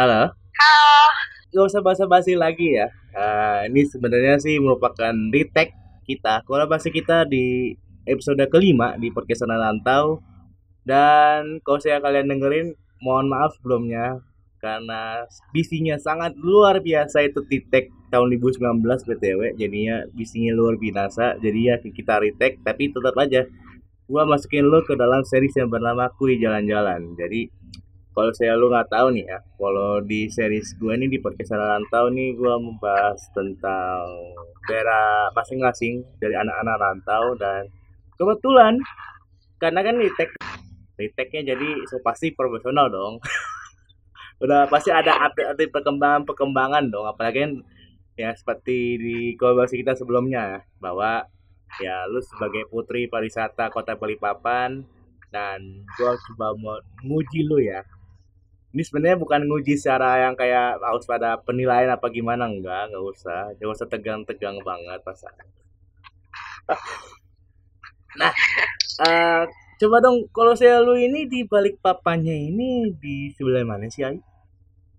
Halo. Halo. Gak usah basa-basi lagi ya. Uh, ini sebenarnya sih merupakan retake kita, kolaborasi kita di episode kelima di podcast Rantau. Dan kalau saya kalian dengerin, mohon maaf sebelumnya karena bisinya sangat luar biasa itu titek tahun 2019 BTW jadinya bisinya luar biasa jadi ya kita retake tapi tetap aja gua masukin lo ke dalam series yang bernama Kui Jalan-Jalan jadi kalau saya lu nggak tahu nih ya kalau di series gue ini di podcast rantau nih gue membahas tentang daerah masing-masing dari anak-anak rantau dan kebetulan karena kan retake retake-nya jadi so pasti profesional dong. Udah pasti ada update-update perkembangan-perkembangan dong apalagi kan ya seperti di kolaborasi kita sebelumnya bahwa ya lu sebagai putri pariwisata kota Balikpapan dan gua coba mau nguji lu ya ini sebenarnya bukan nguji secara yang kayak harus pada penilaian apa gimana enggak nggak usah jangan usah tegang-tegang banget pas nah uh, coba dong kalau saya lu ini di balik papannya ini di sebelah mana sih Ai?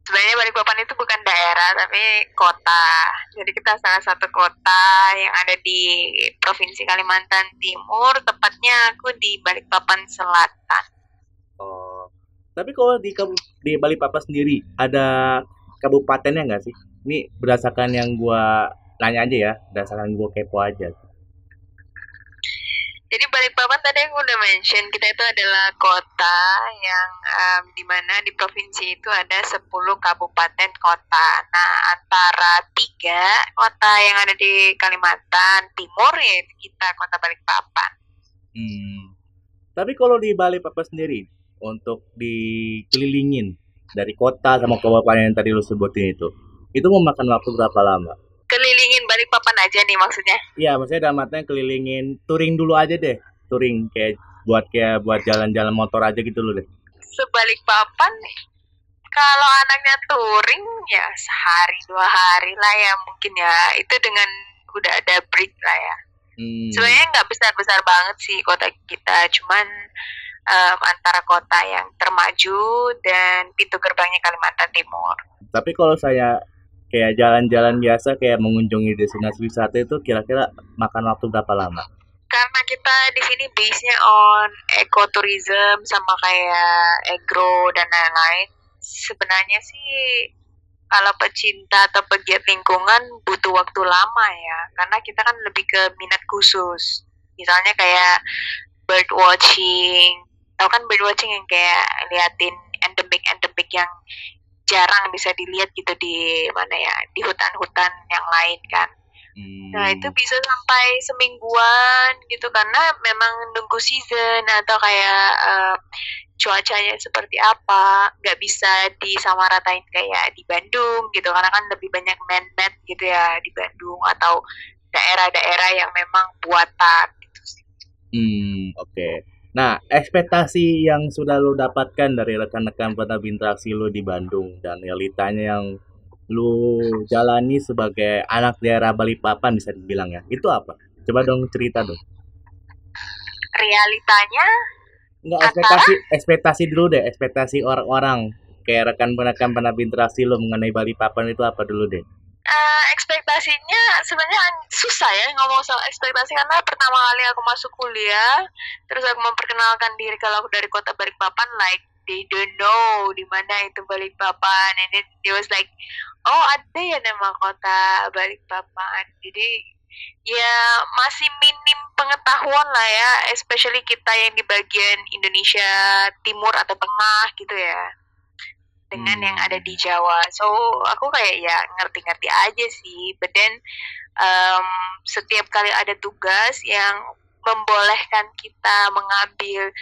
Sebenarnya Balikpapan itu bukan daerah tapi kota. Jadi kita salah satu kota yang ada di Provinsi Kalimantan Timur, tepatnya aku di Balikpapan Selatan. Oh. Tapi kalau di di Balikpapan sendiri ada kabupatennya nggak sih? Ini berdasarkan yang gua nanya aja ya, berdasarkan gua kepo aja. Jadi Balikpapan tadi yang udah mention kita itu adalah kota yang um, di mana di provinsi itu ada 10 kabupaten kota. Nah antara tiga kota yang ada di Kalimantan Timur ya kita kota Balikpapan. Hmm. Tapi kalau di Balikpapan sendiri untuk dikelilingin dari kota sama kabupaten yang tadi lu sebutin itu, itu memakan waktu berapa lama? kelilingin balik papan aja nih maksudnya? Iya, maksudnya dalam artinya kelilingin touring dulu aja deh. Touring kayak buat kayak buat jalan-jalan motor aja gitu loh deh. Sebalik papan kalau anaknya touring ya sehari dua hari lah ya mungkin ya itu dengan udah ada break lah ya. Hmm. Sebenarnya nggak besar-besar banget sih kota kita, cuman um, antara kota yang termaju dan pintu gerbangnya Kalimantan Timur. Tapi kalau saya kayak jalan-jalan biasa kayak mengunjungi destinasi wisata itu kira-kira makan waktu berapa lama? Karena kita di sini base-nya on ecotourism sama kayak agro dan lain-lain. Sebenarnya sih kalau pecinta atau pegiat lingkungan butuh waktu lama ya, karena kita kan lebih ke minat khusus. Misalnya kayak bird watching, tau kan bird watching yang kayak liatin endemik endemik yang jarang bisa dilihat gitu di mana ya di hutan-hutan yang lain kan hmm. nah itu bisa sampai semingguan gitu karena memang nunggu season atau kayak uh, cuacanya seperti apa nggak bisa disamaratain kayak di Bandung gitu karena kan lebih banyak man-made gitu ya di Bandung atau daerah-daerah yang memang buatan gitu sih. Hmm, oke. Okay. Nah, ekspektasi yang sudah lo dapatkan dari rekan-rekan pada interaksi lo di Bandung dan realitanya yang lo jalani sebagai anak daerah Balikpapan bisa dibilang ya, itu apa? Coba dong cerita dong. Realitanya? Enggak ekspektasi, ekspektasi dulu deh, ekspektasi orang-orang kayak rekan-rekan pada interaksi lo mengenai Balikpapan itu apa dulu deh? Uh, ekspektasinya sebenarnya susah ya ngomong soal ekspektasi karena pertama kali aku masuk kuliah terus aku memperkenalkan diri kalau aku dari kota Balikpapan like they don't know di mana itu Balikpapan and it, it was like oh ada ya nama kota Balikpapan. Jadi ya masih minim pengetahuan lah ya especially kita yang di bagian Indonesia Timur atau Tengah gitu ya dengan yang ada di Jawa. So aku kayak ya ngerti-ngerti aja sih. But then um, setiap kali ada tugas yang membolehkan kita mengambil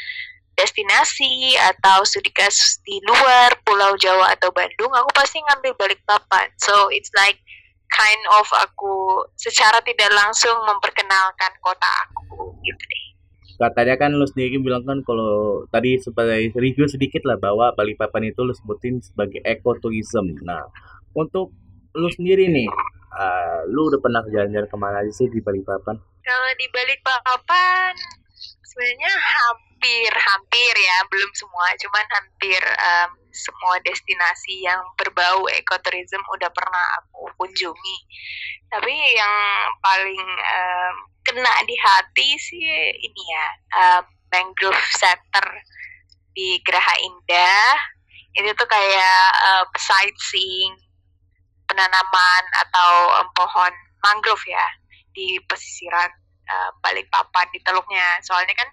destinasi atau studi kasus di luar Pulau Jawa atau Bandung, aku pasti ngambil balik papan. So it's like kind of aku secara tidak langsung memperkenalkan kota aku gitu deh katanya kan lu sendiri bilang kan kalau tadi sebagai review sedikit lah bahwa Balikpapan itu lu sebutin sebagai ekotourism. Nah, untuk lu sendiri nih, uh, lu udah pernah jalan-jalan ke mana aja sih di Balikpapan? Kalau di Balikpapan, sebenarnya hampir hampir ya belum semua. Cuman hampir um, semua destinasi yang berbau ekoturism udah pernah aku kunjungi. Tapi yang paling um, kena di hati sih ini ya um, mangrove center di Geraha Indah. Itu tuh kayak um, sightseeing penanaman atau um, pohon mangrove ya di pesisiran uh, Balikpapan di teluknya. Soalnya kan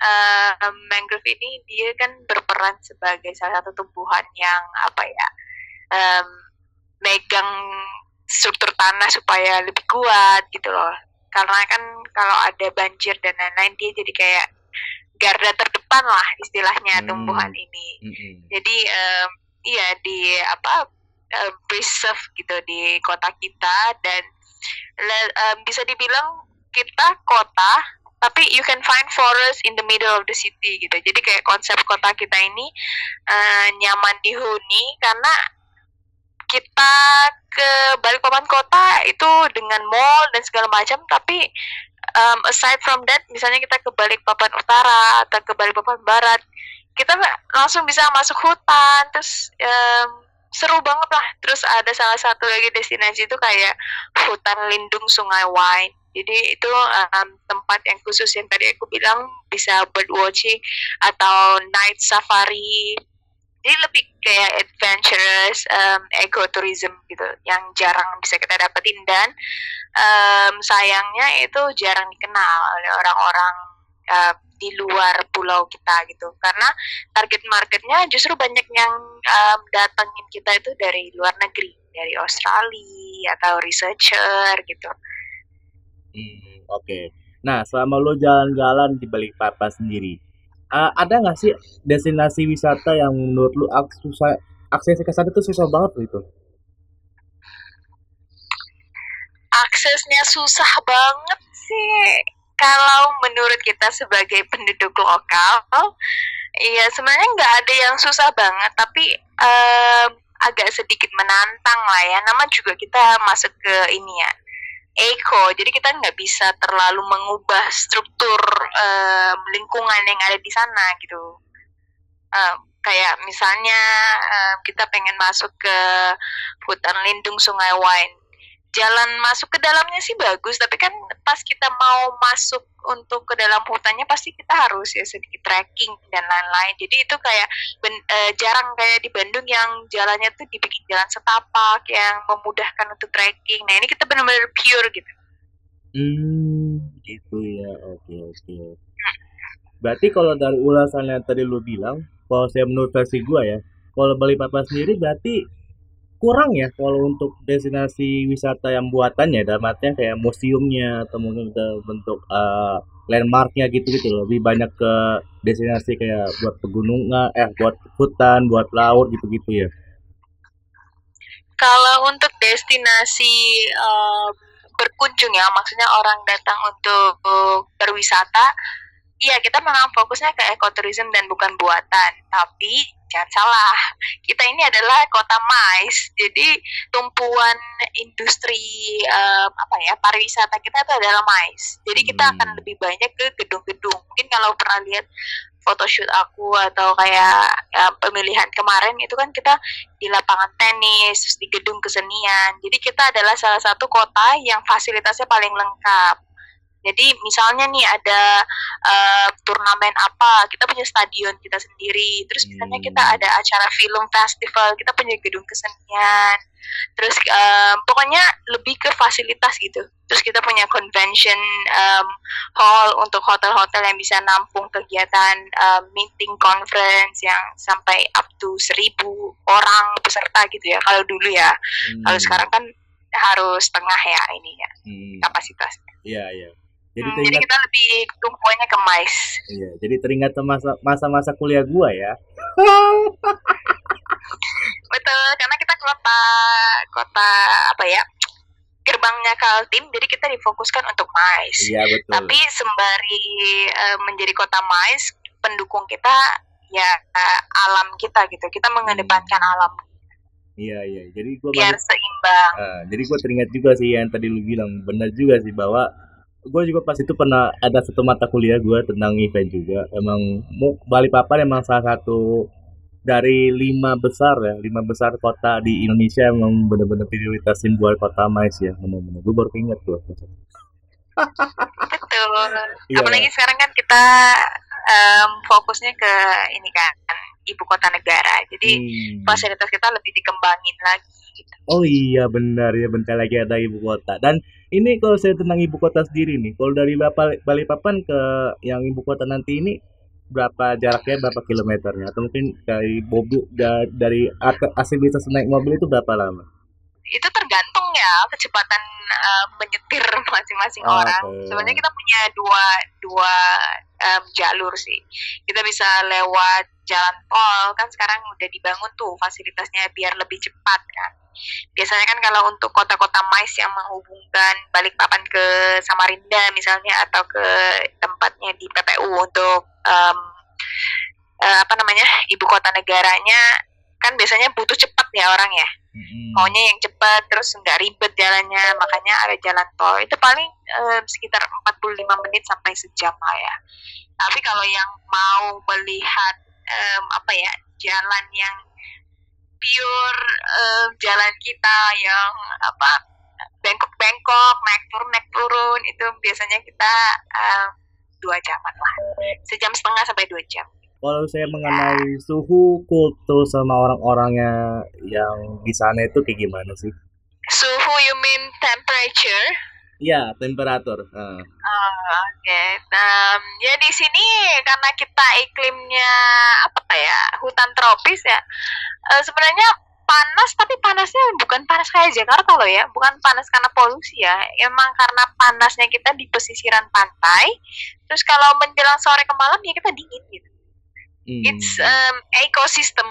uh, mangrove ini dia kan berperan sebagai salah satu tumbuhan yang apa ya um, megang struktur tanah supaya lebih kuat gitu loh. Karena kan kalau ada banjir dan lain-lain dia jadi kayak garda terdepan lah istilahnya hmm. tumbuhan ini. Hmm. Jadi um, iya di apa preserve gitu di kota kita dan um, bisa dibilang kita kota tapi you can find forest in the middle of the city gitu. Jadi kayak konsep kota kita ini uh, nyaman dihuni karena kita ke Balikpapan kota itu dengan mall dan segala macam tapi um, aside from that misalnya kita ke Balikpapan Utara atau ke Balikpapan Barat kita langsung bisa masuk hutan terus um, seru banget lah. Terus ada salah satu lagi destinasi itu kayak hutan lindung Sungai Wine jadi itu um, tempat yang khusus yang tadi aku bilang bisa bird watching atau night safari. Jadi lebih kayak adventurous, um, ecotourism gitu, yang jarang bisa kita dapetin dan um, sayangnya itu jarang dikenal oleh orang-orang uh, di luar pulau kita gitu. Karena target marketnya justru banyak yang um, datangin kita itu dari luar negeri, dari Australia atau researcher gitu. Hmm, oke. Okay. Nah, selama lo jalan-jalan di Balikpapan sendiri, uh, ada nggak sih destinasi wisata yang menurut lo susah akses ke sana itu susah banget loh itu? Aksesnya susah banget sih. Kalau menurut kita sebagai penduduk lokal, iya sebenarnya nggak ada yang susah banget, tapi um, agak sedikit menantang lah ya. Nama juga kita masuk ke ini ya eco. Jadi kita nggak bisa terlalu mengubah struktur um, lingkungan yang ada di sana gitu. Um, kayak misalnya um, kita pengen masuk ke hutan lindung sungai Wine jalan masuk ke dalamnya sih bagus tapi kan pas kita mau masuk untuk ke dalam hutannya pasti kita harus ya sedikit trekking dan lain-lain. Jadi itu kayak ben, e, jarang kayak di Bandung yang jalannya tuh dibikin jalan setapak yang memudahkan untuk trekking. Nah ini kita benar-benar pure gitu. Hmm gitu ya. Oke oke. Berarti kalau dari ulasan yang tadi lu bilang kalau saya menurut versi gua ya kalau Bali Papa sendiri berarti kurang ya kalau untuk destinasi wisata yang buatannya dalam artian kayak museumnya atau mungkin bentuk uh, landmarknya gitu gitu lebih banyak ke destinasi kayak buat pegunungan eh buat hutan buat laut gitu gitu ya kalau untuk destinasi uh, berkunjung ya maksudnya orang datang untuk berwisata Iya, kita memang fokusnya ke ekoturism dan bukan buatan. Tapi jangan salah, kita ini adalah kota mais. Jadi tumpuan industri um, apa ya pariwisata kita itu adalah mais. Jadi kita hmm. akan lebih banyak ke gedung-gedung. Mungkin kalau pernah lihat photoshoot aku atau kayak ya, pemilihan kemarin itu kan kita di lapangan tenis, di gedung kesenian. Jadi kita adalah salah satu kota yang fasilitasnya paling lengkap jadi misalnya nih ada uh, turnamen apa, kita punya stadion kita sendiri. Terus misalnya kita hmm. ada acara film festival, kita punya gedung kesenian. Terus um, pokoknya lebih ke fasilitas gitu. Terus kita punya convention um, hall untuk hotel-hotel yang bisa nampung kegiatan um, meeting conference yang sampai up to seribu orang peserta gitu ya. Kalau dulu ya, hmm. kalau sekarang kan harus tengah ya ini ya hmm. kapasitasnya. Iya iya. Jadi, hmm, teringat, jadi kita lebih tumpuannya ke mais. Iya, jadi teringat masa masa-masa kuliah gua ya. Betul, karena kita kota kota apa ya? gerbangnya Kaltim, jadi kita difokuskan untuk mais. Iya, betul. Tapi sembari uh, menjadi kota mais, pendukung kita ya uh, alam kita gitu. Kita mengedepankan hmm. alam. Iya iya, jadi gua biar balik, seimbang. Uh, jadi gua teringat juga sih yang tadi lu bilang, benar juga sih bahwa gue juga pas itu pernah ada satu mata kuliah gue tentang event juga emang Balikpapan emang salah satu dari lima besar ya lima besar kota di Indonesia emang bener-bener prioritasin buat kota mais ya bener-bener gue baru inget tuh betul yeah. apalagi sekarang kan kita um, fokusnya ke ini kan ibu kota negara jadi hmm. fasilitas kita lebih dikembangin lagi. Oh iya benar ya bentar lagi ada ibu kota dan ini kalau saya tentang ibu kota sendiri nih kalau dari Balikpapan ke yang ibu kota nanti ini berapa jaraknya berapa kilometernya atau mungkin dari mobil dari AC bisa naik mobil itu berapa lama itu tergantung ya kecepatan uh, menyetir masing-masing oh, orang. Okay. Sebenarnya kita punya dua dua um, jalur sih. Kita bisa lewat jalan tol kan sekarang udah dibangun tuh fasilitasnya biar lebih cepat kan. Biasanya kan kalau untuk kota-kota mais yang menghubungkan Balikpapan ke Samarinda misalnya atau ke tempatnya di PPU untuk um, uh, apa namanya ibu kota negaranya kan biasanya butuh cepat ya orang ya. Hmm. maunya yang cepat terus nggak ribet jalannya makanya ada jalan tol. Itu paling um, sekitar 45 menit sampai sejam lah ya. Tapi kalau yang mau melihat um, apa ya jalan yang pure um, jalan kita yang apa bengkok-bengkok naik turun naik turun itu biasanya kita um, dua jaman lah sejam setengah sampai dua jam kalau saya mengenai suhu kultur sama orang-orangnya yang di sana itu kayak gimana sih? Suhu you mean temperature? Iya, temperatur. Uh. Oh, Oke, okay. um, ya di sini karena kita iklimnya apa ya hutan tropis ya, uh, sebenarnya panas tapi panasnya bukan panas kayak Jakarta loh ya, bukan panas karena polusi ya, emang karena panasnya kita di pesisiran pantai, terus kalau menjelang sore ke malam ya kita dingin gitu. Hmm. It's um, ecosystem.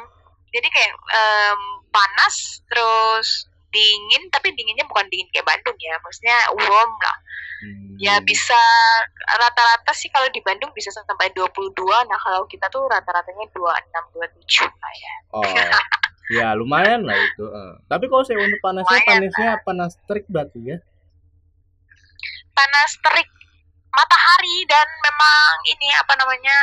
Jadi kayak um, panas terus dingin tapi dinginnya bukan dingin kayak Bandung ya maksudnya warm lah hmm. ya bisa rata-rata sih kalau di Bandung bisa sampai 22 nah kalau kita tuh rata-ratanya 26 27 lah ya oh ya lumayan lah itu uh. tapi kalau saya untuk panasnya lumayan, panasnya lah. panas terik berarti ya panas terik matahari dan memang ini apa namanya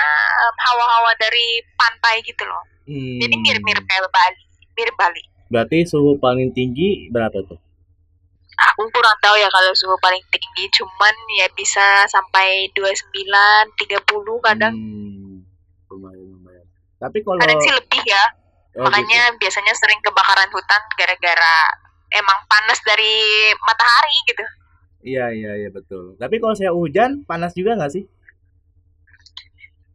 hawa-hawa dari pantai gitu loh. Hmm. Jadi mirip-mirip kayak Bali, mirip Bali. Berarti suhu paling tinggi berapa tuh? Aku kurang tahu ya kalau suhu paling tinggi, cuman ya bisa sampai 29, 30 kadang. Hmm. Lumayan, lumayan. Tapi kalau kadang sih lebih ya. Oh, Makanya gitu. biasanya sering kebakaran hutan gara-gara emang panas dari matahari gitu. Iya iya iya betul. Tapi kalau saya hujan panas juga nggak sih?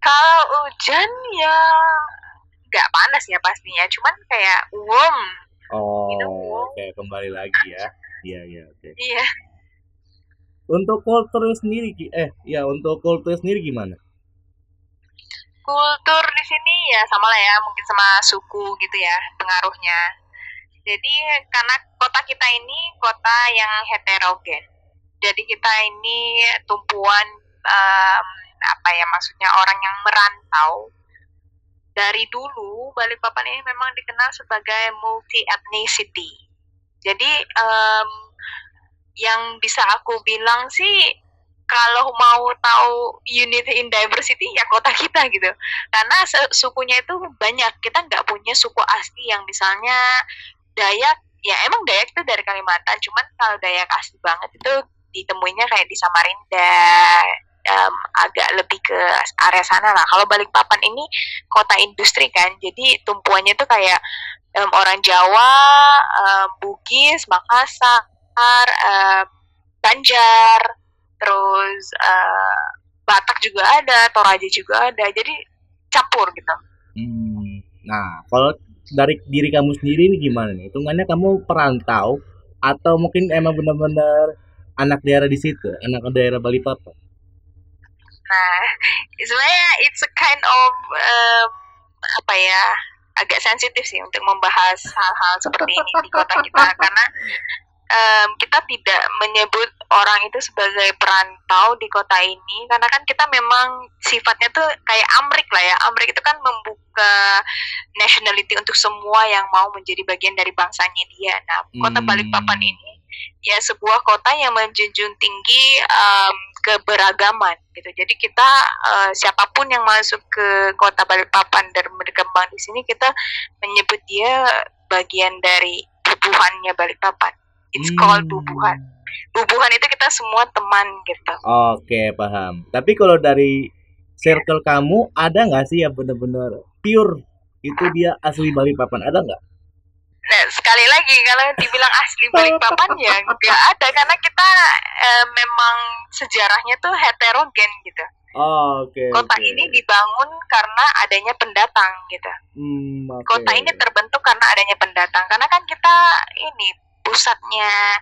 Kalau hujan ya nggak panas ya pastinya, cuman kayak warm. Oh, know, oke okay. kembali lagi ya. Iya iya oke. Okay. Iya. Untuk kultur sendiri, eh ya untuk kultur sendiri gimana? Kultur di sini ya sama lah ya, mungkin sama suku gitu ya pengaruhnya. Jadi karena kota kita ini kota yang heterogen jadi kita ini tumpuan um, apa ya maksudnya orang yang merantau dari dulu Balikpapan ini memang dikenal sebagai multi ethnicity jadi um, yang bisa aku bilang sih kalau mau tahu unity in diversity ya kota kita gitu. Karena sukunya itu banyak. Kita nggak punya suku asli yang misalnya Dayak ya emang Dayak itu dari Kalimantan. Cuman kalau Dayak asli banget itu ditemuinya kayak di Samarinda um, agak lebih ke area sana lah. Kalau Balikpapan ini kota industri kan, jadi tumpuannya tuh kayak um, orang Jawa, um, Bugis, Makassar, um, Banjar, terus uh, Batak juga ada, Toraja juga ada, jadi campur gitu. Hmm. Nah, kalau dari diri kamu sendiri ini gimana nih? Hitungannya kamu perantau atau mungkin emang benar-benar anak daerah di situ, anak daerah Balikpapan? Nah, sebenarnya it's a kind of um, apa ya agak sensitif sih untuk membahas hal-hal seperti ini di kota kita. Karena um, kita tidak menyebut orang itu sebagai perantau di kota ini. Karena kan kita memang sifatnya tuh kayak Amrik lah ya. Amrik itu kan membuka nationality untuk semua yang mau menjadi bagian dari bangsanya dia. Nah kota hmm. Balikpapan ini ya sebuah kota yang menjunjung tinggi um, keberagaman gitu. Jadi kita uh, siapa pun yang masuk ke kota Balikpapan dan berkembang di sini kita menyebut dia bagian dari bubuhannya Balikpapan. It's hmm. called bubuhan. Bubuhan itu kita semua teman gitu. Oke, paham. Tapi kalau dari circle kamu ada nggak sih yang benar-benar pure itu dia asli Balikpapan? Ada nggak? Nah, sekali lagi kalau dibilang asli Balikpapan ya nggak ada karena kita eh, memang sejarahnya tuh heterogen gitu. Oh, oke. Okay, kota okay. ini dibangun karena adanya pendatang gitu. Hmm, okay. Kota ini terbentuk karena adanya pendatang karena kan kita ini pusatnya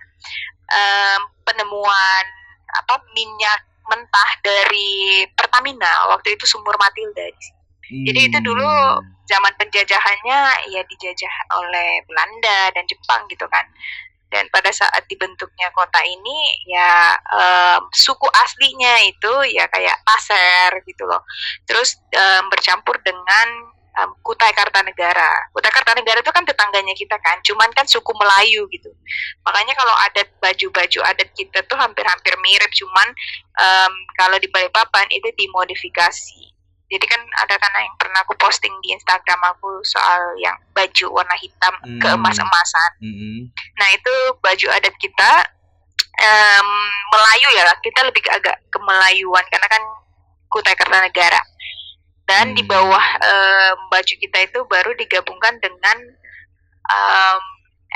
um, penemuan apa minyak mentah dari Pertamina waktu itu sumur Matilda. Hmm. Jadi itu dulu hmm. zaman penjajahannya ya dijajah oleh Belanda dan Jepang gitu kan. Dan pada saat dibentuknya kota ini ya um, suku aslinya itu ya kayak Pasir gitu loh. Terus um, bercampur dengan um, Kutai Kartanegara. Kutai Kartanegara itu kan tetangganya kita kan cuman kan suku Melayu gitu. Makanya kalau adat baju-baju adat kita tuh hampir-hampir mirip cuman um, kalau di Balikpapan itu dimodifikasi jadi kan ada karena yang pernah aku posting di Instagram aku soal yang baju warna hitam hmm. keemas-emasan. Hmm. Nah itu baju adat kita um, Melayu ya, kita lebih ke agak ke Melayuan karena kan Kutai Kartanegara. Dan hmm. di bawah um, baju kita itu baru digabungkan dengan um,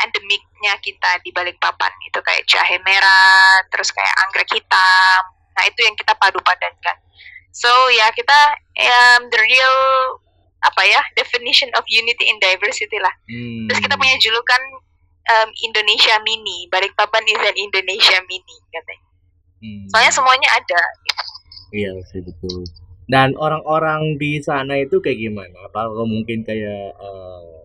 endemiknya kita di balik papan itu kayak jahe merah, terus kayak anggrek hitam. Nah itu yang kita padu padankan. So ya kita um, the real apa ya definition of unity in diversity lah. Hmm. Terus kita punya julukan um, Indonesia Mini. Balikpapan is an Indonesia Mini katanya. Hmm. Soalnya semuanya ada. Iya sih betul. Dan orang-orang di sana itu kayak gimana? Apa mungkin kayak uh,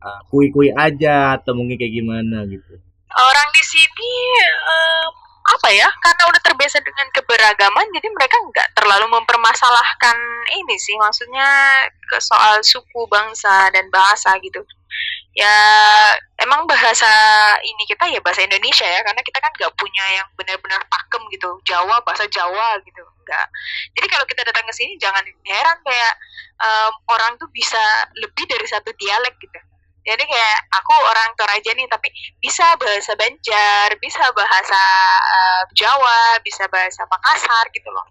uh, kui-kui aja atau mungkin kayak gimana gitu? Orang di sini um, apa ya karena udah terbiasa dengan keberagaman jadi mereka nggak terlalu mempermasalahkan ini sih maksudnya ke soal suku bangsa dan bahasa gitu. Ya emang bahasa ini kita ya bahasa Indonesia ya karena kita kan nggak punya yang benar-benar pakem gitu Jawa bahasa Jawa gitu nggak. Jadi kalau kita datang ke sini jangan heran kayak um, orang tuh bisa lebih dari satu dialek gitu jadi kayak aku orang Toraja nih tapi bisa bahasa Banjar bisa bahasa uh, Jawa bisa bahasa Makassar gitu loh.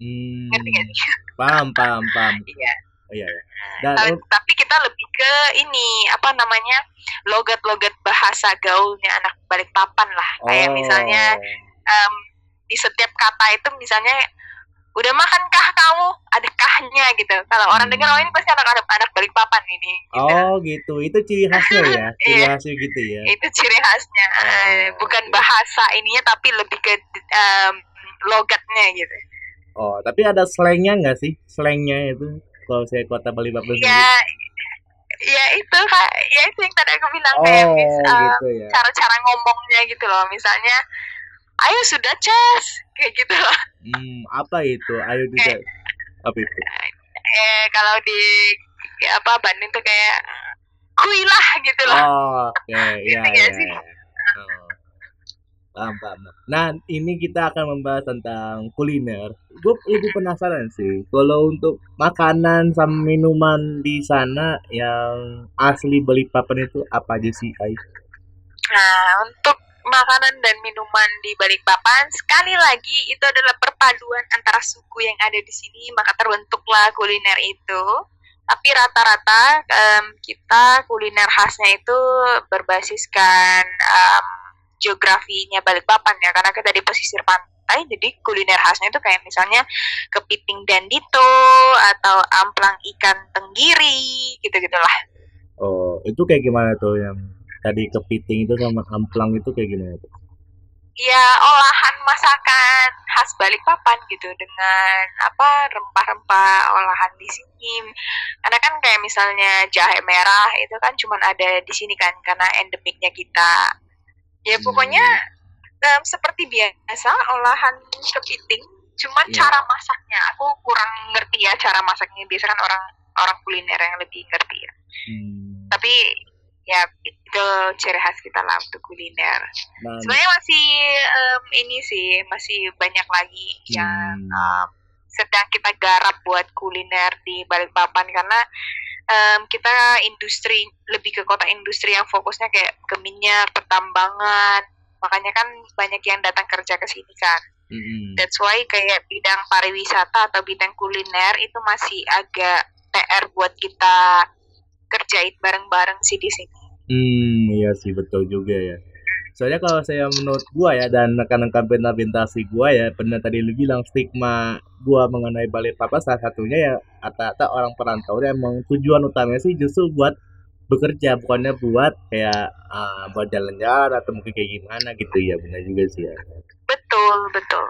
Hmm, ngerti gak sih? Paham paham paham. Iya. Oh, iya, iya. Dan, tapi, tapi kita lebih ke ini apa namanya logat-logat bahasa gaulnya anak balik papan lah. Kayak oh. misalnya um, di setiap kata itu misalnya udah makan kah kamu? Ada kahnya gitu. Kalau hmm. orang dengar oh ini pasti anak-anak anak balik papan ini gitu. oh gitu. Itu ciri khasnya ya? Ciri iya. khasnya gitu ya? Itu ciri khasnya. Oh, bukan okay. bahasa ininya tapi lebih ke um, logatnya gitu. Oh tapi ada slangnya nggak sih? Slangnya itu kalau saya kota Bali Papan ya ya itu kak. Ya itu yang tadi aku bilang oh, kayak mis, um, gitu ya. cara-cara ngomongnya gitu loh. Misalnya ayo sudah cas kayak gitu loh hmm, apa itu ayo sudah apa itu eh kalau di ya apa Bandung tuh kayak kui lah gitu loh oh, oke okay. ya, ya, ya. Oh. Paham, paham. Nah, ini kita akan membahas tentang kuliner. Gue lebih penasaran sih, kalau untuk makanan sama minuman di sana yang asli Balikpapan itu apa aja sih, Ai? Nah, untuk makanan dan minuman di Balikpapan sekali lagi itu adalah perpaduan antara suku yang ada di sini maka terbentuklah kuliner itu. Tapi rata-rata um, kita kuliner khasnya itu berbasiskan um, geografinya Balikpapan ya karena kita di pesisir pantai jadi kuliner khasnya itu kayak misalnya kepiting dandito atau amplang ikan tenggiri gitu gitulah oh itu kayak gimana tuh yang tadi kepiting itu sama amplang itu kayak gimana tuh? Ya olahan masakan khas Balikpapan gitu dengan apa rempah-rempah olahan di sini. Karena kan kayak misalnya jahe merah itu kan cuma ada di sini kan karena endemiknya kita. Ya hmm. pokoknya um, seperti biasa olahan kepiting, cuman yeah. cara masaknya aku kurang ngerti ya cara masaknya. Biasanya kan orang orang kuliner yang lebih ngerti ya. Hmm. Tapi ya itu ciri khas kita lah untuk kuliner Nah, sebenarnya masih em, ini sih masih banyak lagi yang hmm, em, sedang kita garap buat kuliner di Balikpapan karena em, kita industri lebih ke kota industri yang fokusnya kayak ke minyak pertambangan makanya kan banyak yang datang kerja ke sini kan mm-mm. That's why kayak bidang pariwisata atau bidang kuliner itu masih agak PR buat kita kerjain bareng-bareng sih di sini. Hmm, iya sih betul juga ya. Soalnya kalau saya menurut gua ya dan rekan-rekan pentasi gua ya, benar tadi lu bilang stigma gua mengenai Balikpapan salah satunya ya rata-rata orang perantau dia emang tujuan utamanya sih justru buat bekerja bukannya buat kayak ah, buat jalan-jalan atau mungkin kayak gimana gitu ya benar juga sih ya. Betul, betul.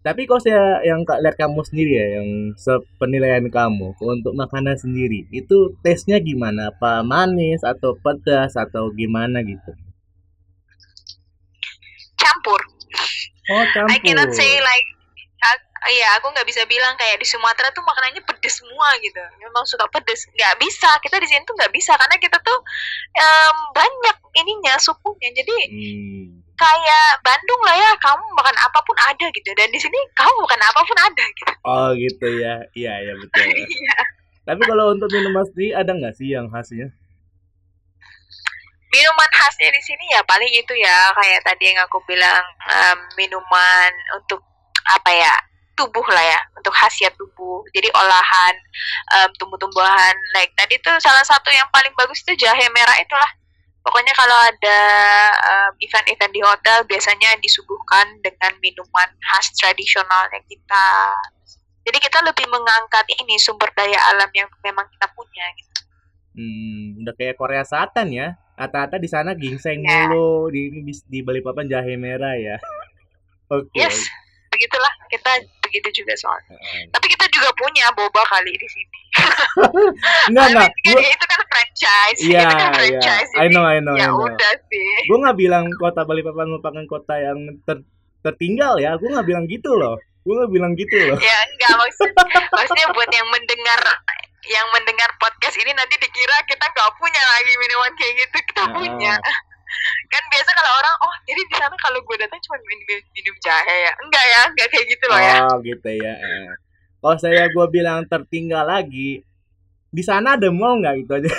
Tapi kalau saya yang kak lihat kamu sendiri ya, yang sepenilaian kamu untuk makanan sendiri, itu tesnya gimana? Apa manis atau pedas atau gimana gitu? Campur. Oh I cannot campur. say like Iya, aku nggak bisa bilang kayak di Sumatera tuh makanannya pedes semua gitu. Memang suka pedes. Nggak bisa. Kita di sini tuh nggak bisa karena kita tuh em, banyak ininya sukunya. Jadi Hmm. Kayak Bandung lah ya. Kamu makan apa pun ada gitu. Dan di sini kamu makan apa pun ada gitu. Oh gitu ya, iya ya betul. Iya. Tapi kalau untuk minuman sendiri ada nggak sih yang khasnya? minuman khasnya di sini ya paling itu ya kayak tadi yang aku bilang em, minuman untuk apa ya tubuh lah ya untuk khasiat tubuh jadi olahan em, tumbuh-tumbuhan like tadi tuh salah satu yang paling bagus itu jahe merah itulah pokoknya kalau ada em, event-event di hotel biasanya disuguhkan dengan minuman khas tradisionalnya kita jadi kita lebih mengangkat ini sumber daya alam yang memang kita punya gitu. Hmm, udah kayak Korea Selatan ya. Rata-rata di sana ginseng Ya. mulu, di di, Balikpapan jahe merah ya. Oke. yes begitulah kita begitu juga soalnya. Tapi kita juga punya boba kali di sini. Enggak enggak. mean, kan itu kan franchise. Iya, itu kan iya. franchise. I know, I know, ya I know. udah sih. gue nggak bilang kota Balikpapan merupakan kota yang ter- tertinggal ya gue nggak bilang gitu loh gue nggak bilang gitu loh Ya enggak maksud, maksudnya buat yang mendengar yang mendengar podcast ini nanti dikira kita nggak punya lagi minuman kayak gitu kita punya kan biasa kalau orang oh jadi di sana kalau gue datang cuma minum, minum jahe ya? Enggak ya enggak kayak gitu loh ya. Oh gitu ya Eh. kalau saya gue bilang tertinggal lagi di sana ada mall nggak gitu aja?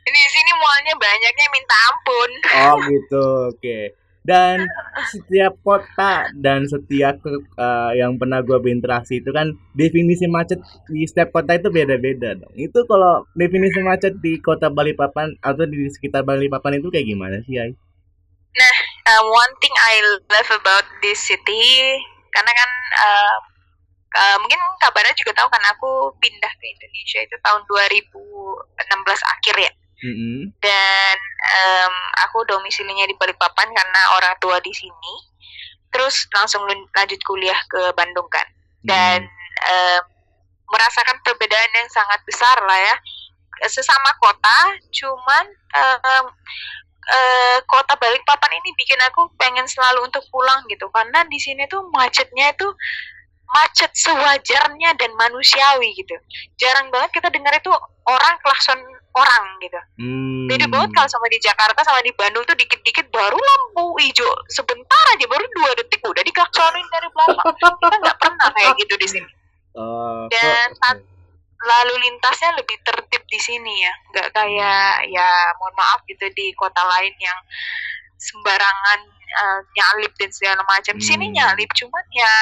Ini di sini mallnya banyaknya minta ampun. Oh gitu. Oke dan setiap kota dan setiap ke- eh, yang pernah gue berinteraksi itu kan definisi macet di setiap kota itu beda-beda dong. Itu kalau definisi macet di kota Balikpapan atau di sekitar Balikpapan itu kayak gimana sih Ai? um, one thing I love about this city karena kan uh, uh, mungkin kabarnya juga tahu kan aku pindah ke Indonesia itu tahun 2016 akhir ya Mm-mm. dan em, aku domisilinya di Balikpapan karena orang tua di sini. Terus langsung lanjut kuliah ke Bandung kan. Dan em, merasakan perbedaan yang sangat besar lah ya. Sesama kota cuman em, eh, kota Balikpapan ini bikin aku pengen selalu untuk pulang gitu. Karena di sini tuh macetnya itu macet sewajarnya dan manusiawi gitu. Jarang banget kita dengar itu orang klakson orang gitu. Hmm. beda banget kalau sama di Jakarta sama di Bandung tuh dikit-dikit baru lampu hijau. Sebentar aja baru dua detik udah diklaksonin dari belakang. Kita nggak pernah kayak gitu di sini. Oh, Dan lalu lintasnya lebih tertib di sini ya. Nggak kayak ya mohon maaf gitu di kota lain yang sembarangan eh, nyalip dan segala macam. Di sini Hmm. nyalip cuman ya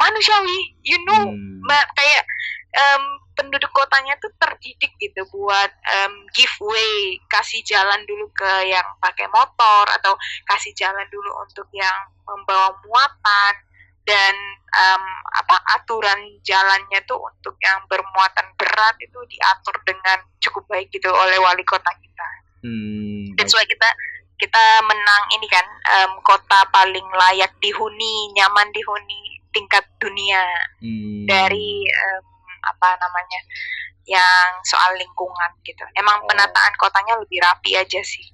manusiawi. You know Hmm. kayak em, penduduk kotanya tuh terdidik gitu buat em, give way kasih jalan dulu ke yang pakai motor atau kasih jalan dulu untuk yang membawa muatan dan em, apa aturan jalannya tuh untuk yang bermuatan berat itu diatur dengan cukup baik gitu oleh wali kota kita. Hmm. That's why kita kita menang ini kan em, kota paling layak dihuni, nyaman dihuni tingkat dunia Hmm. dari em, apa namanya yang soal lingkungan gitu. Emang Oh. penataan kotanya lebih rapi aja sih.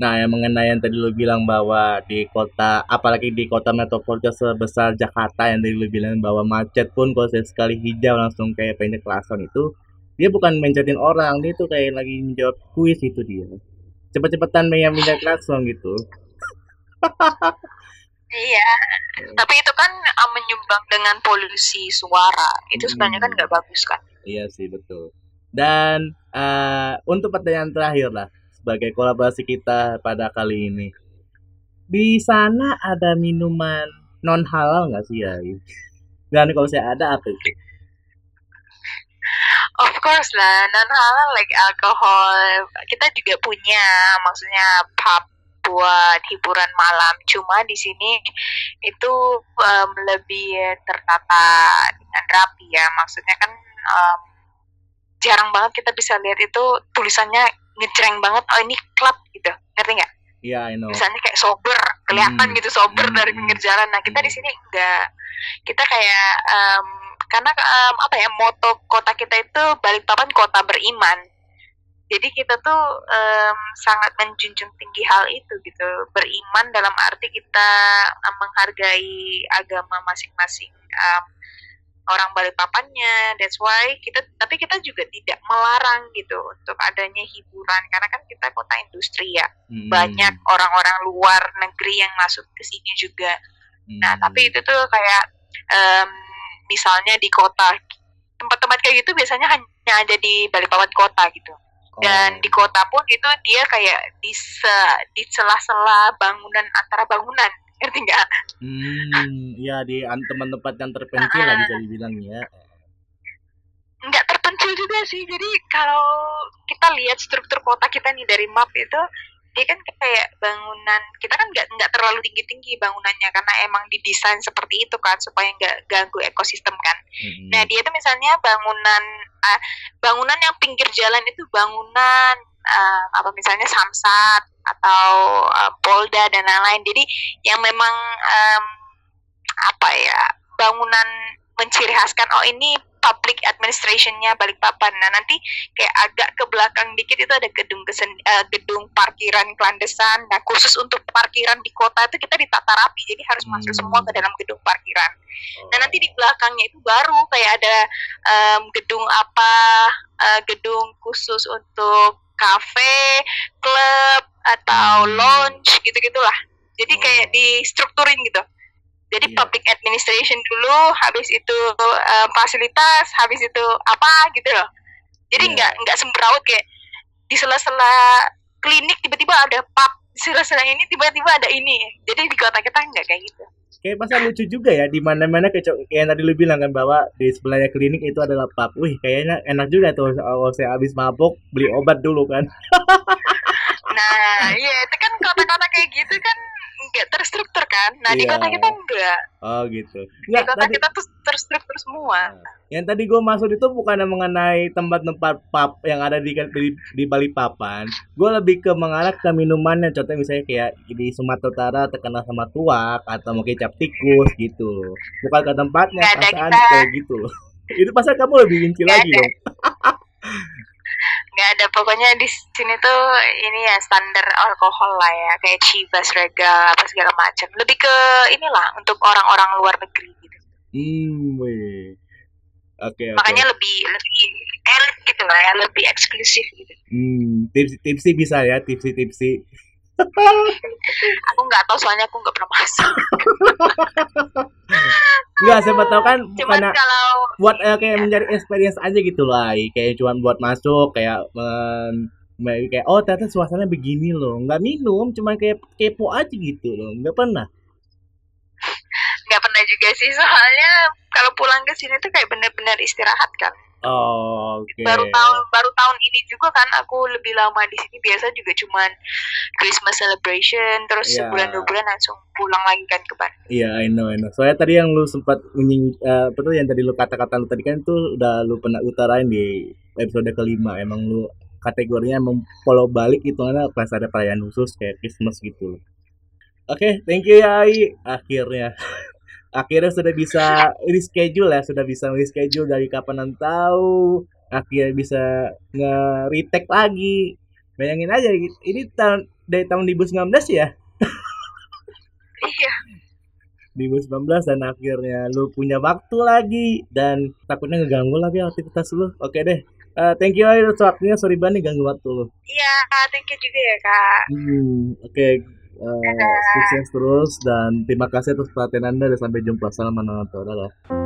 Nah, yang mengenai yang tadi lu bilang bahwa di kota, apalagi di kota metropolitan sebesar Jakarta yang tadi lu bilang bahwa macet pun kalau saya sekali hijau langsung kayak pengen klakson itu, dia bukan mencetin orang dia tuh kayak lagi menjawab kuis itu dia cepet-cepetan yang minta klakson gitu Iya, tapi itu kan uh, menyumbang dengan polusi suara. Itu sebenarnya kan Hmm. nggak bagus kan? Iya sih betul. Dan eh, untuk pertanyaan terakhir lah sebagai kolaborasi kita pada kali ini, di sana ada minuman non halal nggak sih ya? Dan kalau saya ada apa itu? Of course lah, non halal like alkohol. Kita juga punya, maksudnya pub buat hiburan malam. Cuma di sini itu em, lebih tertata dengan rapi ya. Maksudnya kan em, jarang banget kita bisa lihat itu tulisannya ngejreng banget. Oh ini klub gitu, ngerti nggak? Iya, I know. misalnya kayak sober kelihatan Hmm. gitu sober Hmm, dari hmm. pinggir jalan nah kita Hmm. di sini enggak kita kayak em, karena em, apa ya moto kota kita itu Balikpapan kota beriman jadi kita tuh em, sangat menjunjung tinggi hal itu gitu beriman dalam arti kita em, menghargai agama masing-masing em, orang Balikpapannya that's why kita tapi kita juga tidak melarang gitu untuk adanya hiburan karena kan kita kota industri ya Hmm, banyak orang-orang luar negeri yang masuk ke sini juga. Nah, hmm. tapi itu tuh kayak em, misalnya di kota tempat-tempat kayak gitu biasanya hanya ada di Balikpapan kota gitu. Dan Oh. di kota pun itu dia kayak di se- di sela-sela bangunan antara bangunan, ngerti nggak? Hmm, ya di tempat-tempat yang terpencil lah bisa dibilang ya. Nggak terpencil juga sih. Jadi kalau kita lihat struktur kota kita nih dari map itu dia kan kayak bangunan kita kan nggak nggak terlalu tinggi tinggi bangunannya karena emang didesain seperti itu kan supaya nggak ganggu ekosistem kan Hmm. Nah dia tuh misalnya bangunan ah, bangunan yang pinggir jalan itu bangunan ah, apa misalnya Samsat atau ah, Polda dan lain-lain. Jadi yang memang em, apa ya bangunan menciri khaskan oh ini public administrationnya Balikpapan. Nah nanti kayak agak ke belakang dikit itu ada gedung kesen, eh, gedung parkiran klandesan. Nah khusus untuk parkiran di kota itu kita ditata rapi jadi harus masuk Hmm. semua ke dalam gedung parkiran. Oh. Nah nanti di belakangnya itu baru kayak ada em, gedung apa, eh, gedung khusus untuk kafe, klub atau Hmm. lounge gitu-gitulah. Jadi Oh. kayak distrukturin gitu. Jadi Iya. public administration dulu, habis itu eh, fasilitas, habis itu apa gitu loh. Jadi Iya. nggak nggak sembraut kayak di sela-sela klinik tiba-tiba ada pub, di sela-sela ini tiba-tiba ada ini. Jadi di kota kita nggak kayak gitu. Kayak pasal lucu juga ya di mana-mana kayak kayak yang tadi lu bilang kan bahwa di sebelahnya klinik itu adalah pub. Wih, kayaknya enak juga tuh kalau saya habis mabuk beli obat dulu kan. Nah, iya itu kan kota-kota kayak gitu kan nggak terstruktur kan. Nah di Iya. kota kita enggak. Oh gitu. Di Enggak, kota tadi kita tuh terstruktur semua. yang tadi gue maksud itu bukan mengenai tempat-tempat pub yang ada di di, di Balikpapan. Gue lebih ke mengarah ke minumannya. Contohnya misalnya kayak di Sumatera Utara terkenal sama tuak atau mungkin cap tikus gitu. Bukan ke tempatnya, perasaan kita- kayak gitu itu pasal kamu lebih Nggak lagi dong. Nggak ada pokoknya di sini tuh ini ya standar alkohol lah ya kayak Chivas, Regal apa segala macam. Lebih ke inilah untuk orang-orang luar negeri gitu. Hmm. Oke, oke. Makanya lebih lebih elit gitu lah ya, lebih eksklusif gitu. Hmm, tips tipsi bisa ya, tipsi tipsi. Aku nggak tahu soalnya aku nggak pernah masuk. Enggak, siapa tahu kan Cuman karena kalau buat eh, kayak mencari experience aja gitu lah kayak cuman buat masuk kayak men, me- kayak oh ternyata suasananya begini loh nggak minum cuman kayak kepo aja gitu loh nggak pernah nggak pernah juga sih soalnya kalau pulang ke sini tuh kayak bener-bener istirahat kan. Oh, oke baru tahun baru tahun ini juga kan aku lebih lama di sini biasa juga cuman Christmas celebration terus Iya. sebulan dua bulan langsung pulang lagi kan ke Bandung iya I know I know soalnya tadi yang lu sempat menying eh, apa tuh yang tadi lu kata-kata lu tadi kan itu udah lu pernah utarain di episode kelima emang lu kategorinya emang follow balik itu karena pas ada perayaan khusus kayak Christmas gitu loh. Oke, thank you ya Ai. Akhirnya akhirnya sudah bisa reschedule ya, sudah bisa reschedule dari kapan tahu. Akhirnya bisa nge-retake lagi. Bayangin aja ini tahun dari tahun 2019 ya. iya 2019 dan akhirnya lu punya waktu lagi dan takutnya ngeganggu lagi aktivitas lu. Oke deh. Uh, thank you atas waktunya. Sorry banget ganggu waktu lo. Iya, thank you juga ya kak. Hmm, Oke, okay. Uh, sukses terus dan terima kasih atas perhatian anda dan sampai jumpa. Salam. Dadah.